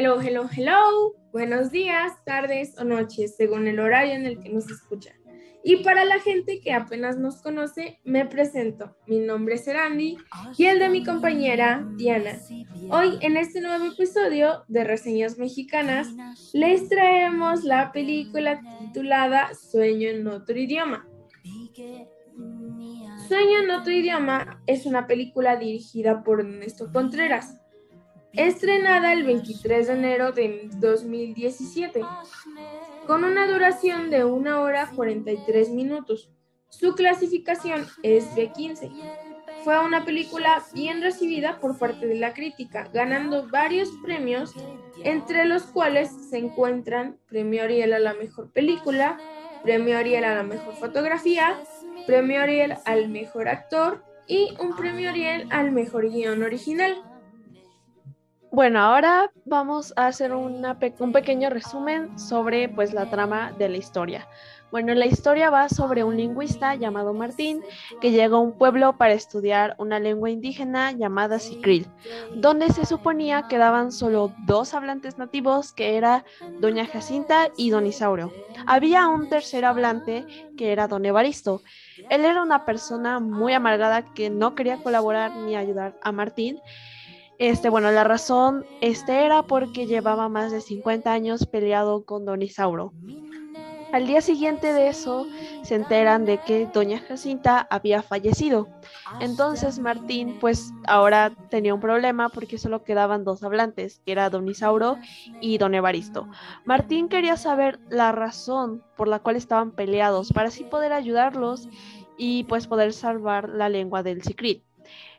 Hello, hello, hello. Buenos días, tardes o noches, según el horario en el que nos escuchan. Y para la gente que apenas nos conoce, me presento. Mi nombre es Erandi y el de mi compañera Diana. Hoy en este nuevo episodio de Reseñas Mexicanas les traemos la película titulada Sueño en otro idioma. Sueño en otro idioma es una película dirigida por Ernesto Contreras, estrenada el 23 de enero de 2017 con una duración de 1 hora 43 minutos. Su clasificación es de 15. Fue una película bien recibida por parte de la crítica, ganando varios premios, entre los cuales se encuentran Premio Ariel a la mejor película, Premio Ariel a la mejor fotografía, Premio Ariel al mejor actor y un Premio Ariel al mejor guion original. Bueno, ahora vamos a hacer un pequeño resumen sobre pues la trama de la historia. Bueno, la historia va sobre un lingüista llamado Martín que llega a un pueblo para estudiar una lengua indígena llamada Sicril, donde se suponía quedaban solo dos hablantes nativos que era Doña Jacinta y Don Isauro. Había un tercer hablante que era Don Evaristo. Él era una persona muy amargada que no quería colaborar ni ayudar a Martín este, bueno, la razón este era porque llevaba más de 50 años peleado con Don Isauro. Al día siguiente de eso, se enteran de que Doña Jacinta había fallecido. Entonces Martín, pues ahora tenía un problema porque solo quedaban dos hablantes, que era Don Isauro y Don Evaristo. Martín quería saber la razón por la cual estaban peleados para así poder ayudarlos y pues poder salvar la lengua del Secret.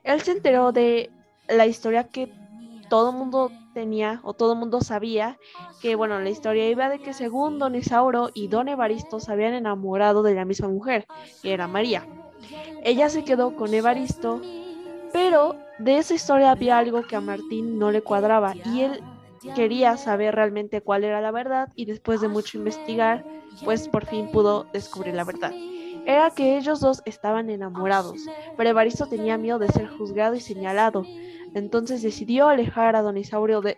Él se enteró de la historia que todo mundo tenía o todo mundo sabía que, bueno, la historia iba de que según Don Isauro y Don Evaristo se habían enamorado de la misma mujer, que era María. Ella se quedó con Evaristo, pero de esa historia había algo que a Martín no le cuadraba y él quería saber realmente cuál era la verdad y después de mucho investigar, pues por fin pudo descubrir la verdad. Era que ellos dos estaban enamorados, pero Evaristo tenía miedo de ser juzgado y señalado, entonces decidió alejar a Don Isaurio de,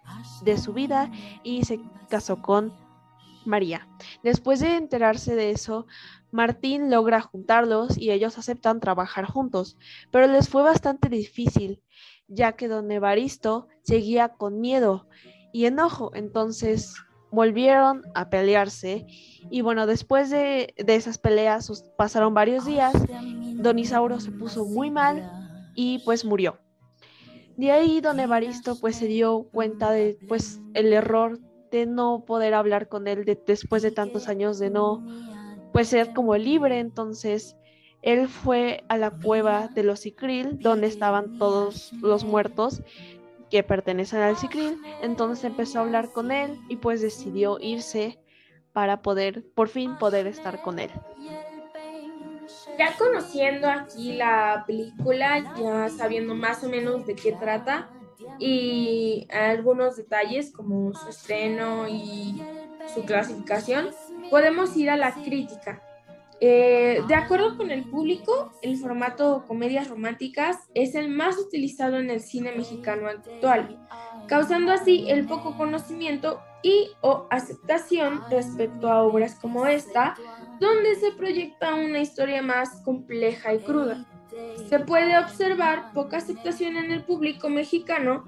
su vida y se casó con María. Después de enterarse de eso, Martín logra juntarlos y ellos aceptan trabajar juntos, pero les fue bastante difícil, ya que don Evaristo seguía con miedo y enojo, entonces volvieron a pelearse y bueno, después de, de esas peleas pasaron varios días, don Isauro se puso muy mal y pues murió. De ahí don Evaristo pues se dio cuenta de pues el error de no poder hablar con él después de tantos años de no pues ser como libre, entonces él fue a la cueva de los Sicril donde estaban todos los muertos que pertenecen al Sicril, entonces empezó a hablar con él y pues decidió irse para poder por fin poder estar con él. Ya conociendo aquí la película, ya sabiendo más o menos de qué trata y algunos detalles como su estreno y su clasificación, podemos ir a la crítica. Eh, de acuerdo con el público, el formato comedias románticas es el más utilizado en el cine mexicano actual, causando así el poco conocimiento y o aceptación respecto a obras como esta, donde se proyecta una historia más compleja y cruda. Se puede observar poca aceptación en el público mexicano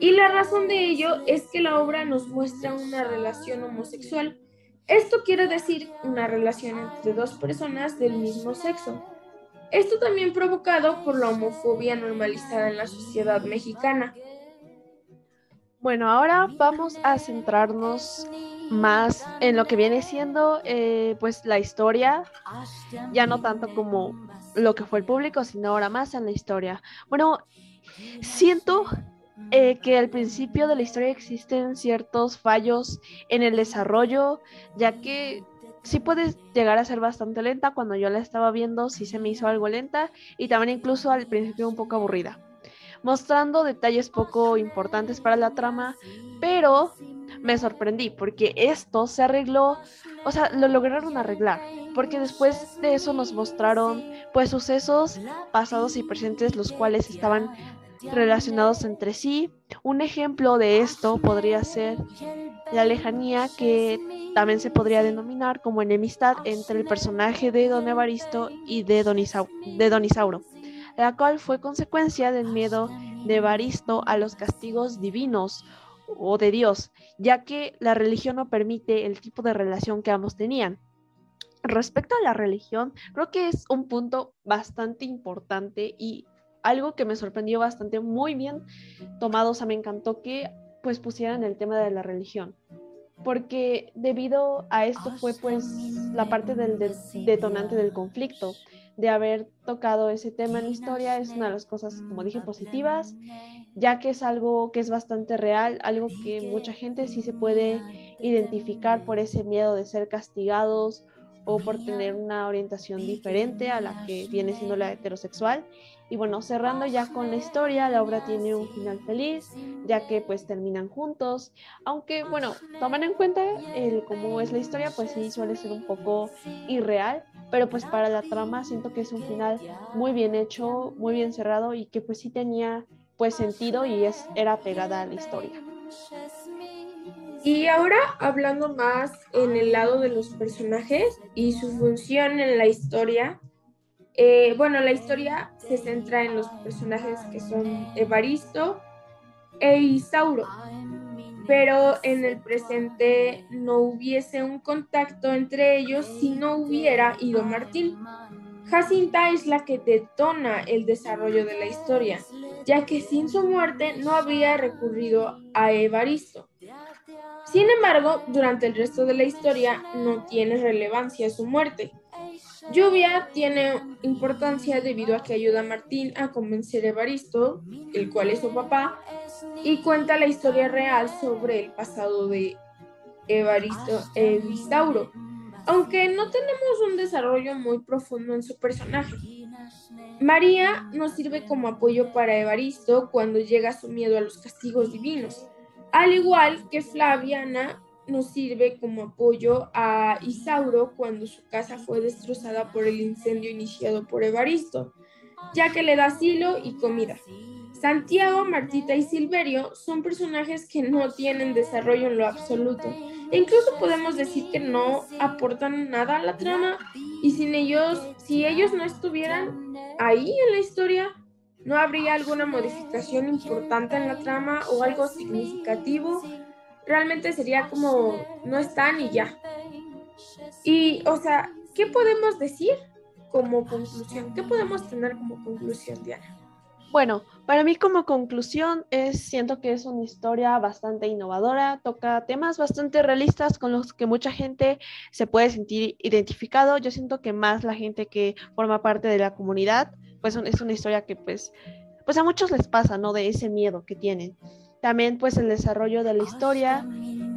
y la razón de ello es que la obra nos muestra una relación homosexual. Esto quiere decir una relación entre dos personas del mismo sexo. Esto también provocado por la homofobia normalizada en la sociedad mexicana. Bueno, ahora vamos a centrarnos más en lo que viene siendo eh, pues la historia, ya no tanto como lo que fue el público, sino ahora más en la historia. Bueno, siento eh, que al principio de la historia existen ciertos fallos en el desarrollo, ya que sí puede llegar a ser bastante lenta. Cuando yo la estaba viendo, sí se me hizo algo lenta y también incluso al principio un poco aburrida, mostrando detalles poco importantes para la trama, pero me sorprendí porque esto se arregló, o sea, lo lograron arreglar, porque después de eso nos mostraron pues sucesos pasados y presentes los cuales estaban relacionados entre sí. Un ejemplo de esto podría ser la lejanía que también se podría denominar como enemistad entre el personaje de Don Evaristo y de Don, de Isauro, la cual fue consecuencia del miedo de Evaristo a los castigos divinos o de Dios, ya que la religión no permite el tipo de relación que ambos tenían. Respecto a la religión, creo que es un punto bastante importante y algo que me sorprendió bastante, muy bien tomado, o sea, me encantó que pues pusieran el tema de la religión, porque debido a esto fue pues la parte del, detonante del conflicto, de haber tocado ese tema en la historia, es una de las cosas, como dije, positivas, ya que es algo que es bastante real, algo que mucha gente sí se puede identificar por ese miedo de ser castigados o por tener una orientación diferente a la que viene siendo la heterosexual. Y bueno, cerrando ya con la historia, la obra tiene un final feliz, ya que pues terminan juntos, aunque bueno, toman en cuenta el cómo es la historia, pues sí suele ser un poco irreal, pero pues para la trama siento que es un final muy bien hecho, muy bien cerrado y que pues sí tenía pues sentido y es, era pegada a la historia. Y ahora hablando más en el lado de los personajes y su función en la historia. Eh, bueno, la historia se centra en los personajes que son Evaristo e Isauro, pero en el presente no hubiese un contacto entre ellos si no hubiera ido Martín. Jacinta es la que detona el desarrollo de la historia, ya que sin su muerte no habría recurrido a Evaristo. Sin embargo, durante el resto de la historia no tiene relevancia su muerte. Lluvia tiene importancia debido a que ayuda a Martín a convencer a Evaristo, el cual es su papá, y cuenta la historia real sobre el pasado de Evaristo Evisauro, aunque no tenemos un desarrollo muy profundo en su personaje. María nos sirve como apoyo para Evaristo cuando llega su miedo a los castigos divinos. Al igual que Flaviana nos sirve como apoyo a Isauro cuando su casa fue destrozada por el incendio iniciado por Evaristo, ya que le da asilo y comida. Santiago, Martita y Silverio son personajes que no tienen desarrollo en lo absoluto. E incluso podemos decir que no aportan nada a la trama y sin ellos, si ellos no estuvieran ahí en la historia, ¿No habría alguna modificación importante en la trama o algo significativo? Realmente sería como no están y ya. Y, o sea, ¿qué podemos decir como conclusión? ¿Qué podemos tener como conclusión, Diana? Bueno, para mí como conclusión es siento que es una historia bastante innovadora, toca temas bastante realistas con los que mucha gente se puede sentir identificado. Yo siento que más la gente que forma parte de la comunidad pues es una historia que pues, pues a muchos les pasa, ¿no? De ese miedo que tienen. También pues el desarrollo de la historia,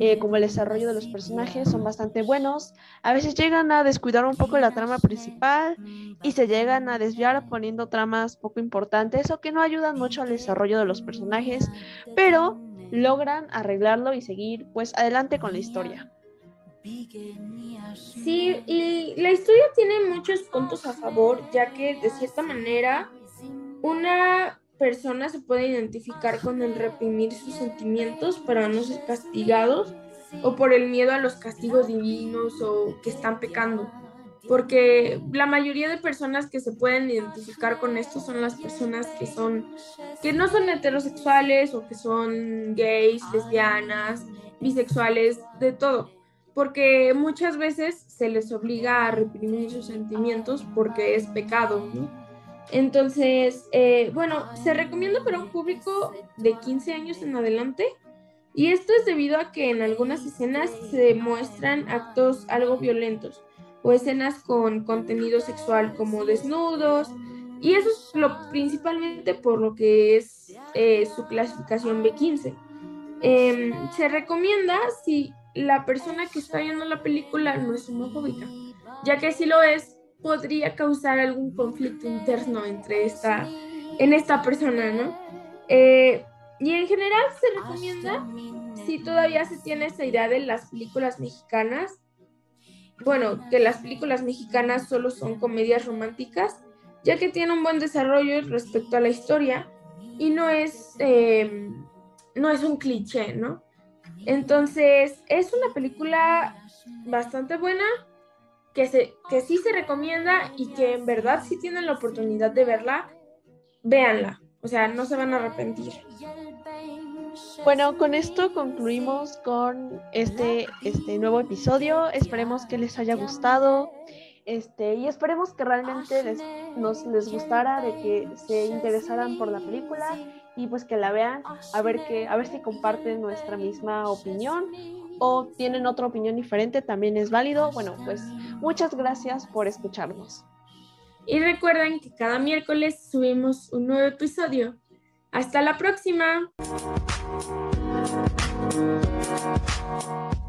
eh, como el desarrollo de los personajes, son bastante buenos. A veces llegan a descuidar un poco la trama principal y se llegan a desviar poniendo tramas poco importantes o que no ayudan mucho al desarrollo de los personajes, pero logran arreglarlo y seguir pues adelante con la historia. Sí, y la historia tiene muchos puntos a favor, ya que de cierta manera una persona se puede identificar con el reprimir sus sentimientos para no ser castigados o por el miedo a los castigos divinos o que están pecando. Porque la mayoría de personas que se pueden identificar con esto son las personas que son que no son heterosexuales o que son gays, lesbianas, bisexuales, de todo porque muchas veces se les obliga a reprimir sus sentimientos porque es pecado. Entonces, eh, bueno, se recomienda para un público de 15 años en adelante y esto es debido a que en algunas escenas se muestran actos algo violentos o escenas con contenido sexual como desnudos y eso es lo principalmente por lo que es eh, su clasificación B15. Em, se recomienda si la persona que está viendo la película no es homofóbica, ya que si lo es, podría causar algún conflicto interno entre esta, en esta persona, ¿no? Eh, y en general se recomienda, si todavía se tiene esa idea de las películas mexicanas, bueno, que las películas mexicanas solo son comedias románticas, ya que tienen un buen desarrollo respecto a la historia y no es, eh, no es un cliché, ¿no? Entonces, es una película bastante buena, que, se, que sí se recomienda y que en verdad si tienen la oportunidad de verla, véanla. O sea, no se van a arrepentir. Bueno, con esto concluimos con este, este nuevo episodio. Esperemos que les haya gustado. Este, y esperemos que realmente les, nos les gustara, de que se interesaran por la película y pues que la vean, a ver que, a ver si comparten nuestra misma opinión o tienen otra opinión diferente, también es válido. Bueno, pues muchas gracias por escucharnos. Y recuerden que cada miércoles subimos un nuevo episodio. Hasta la próxima.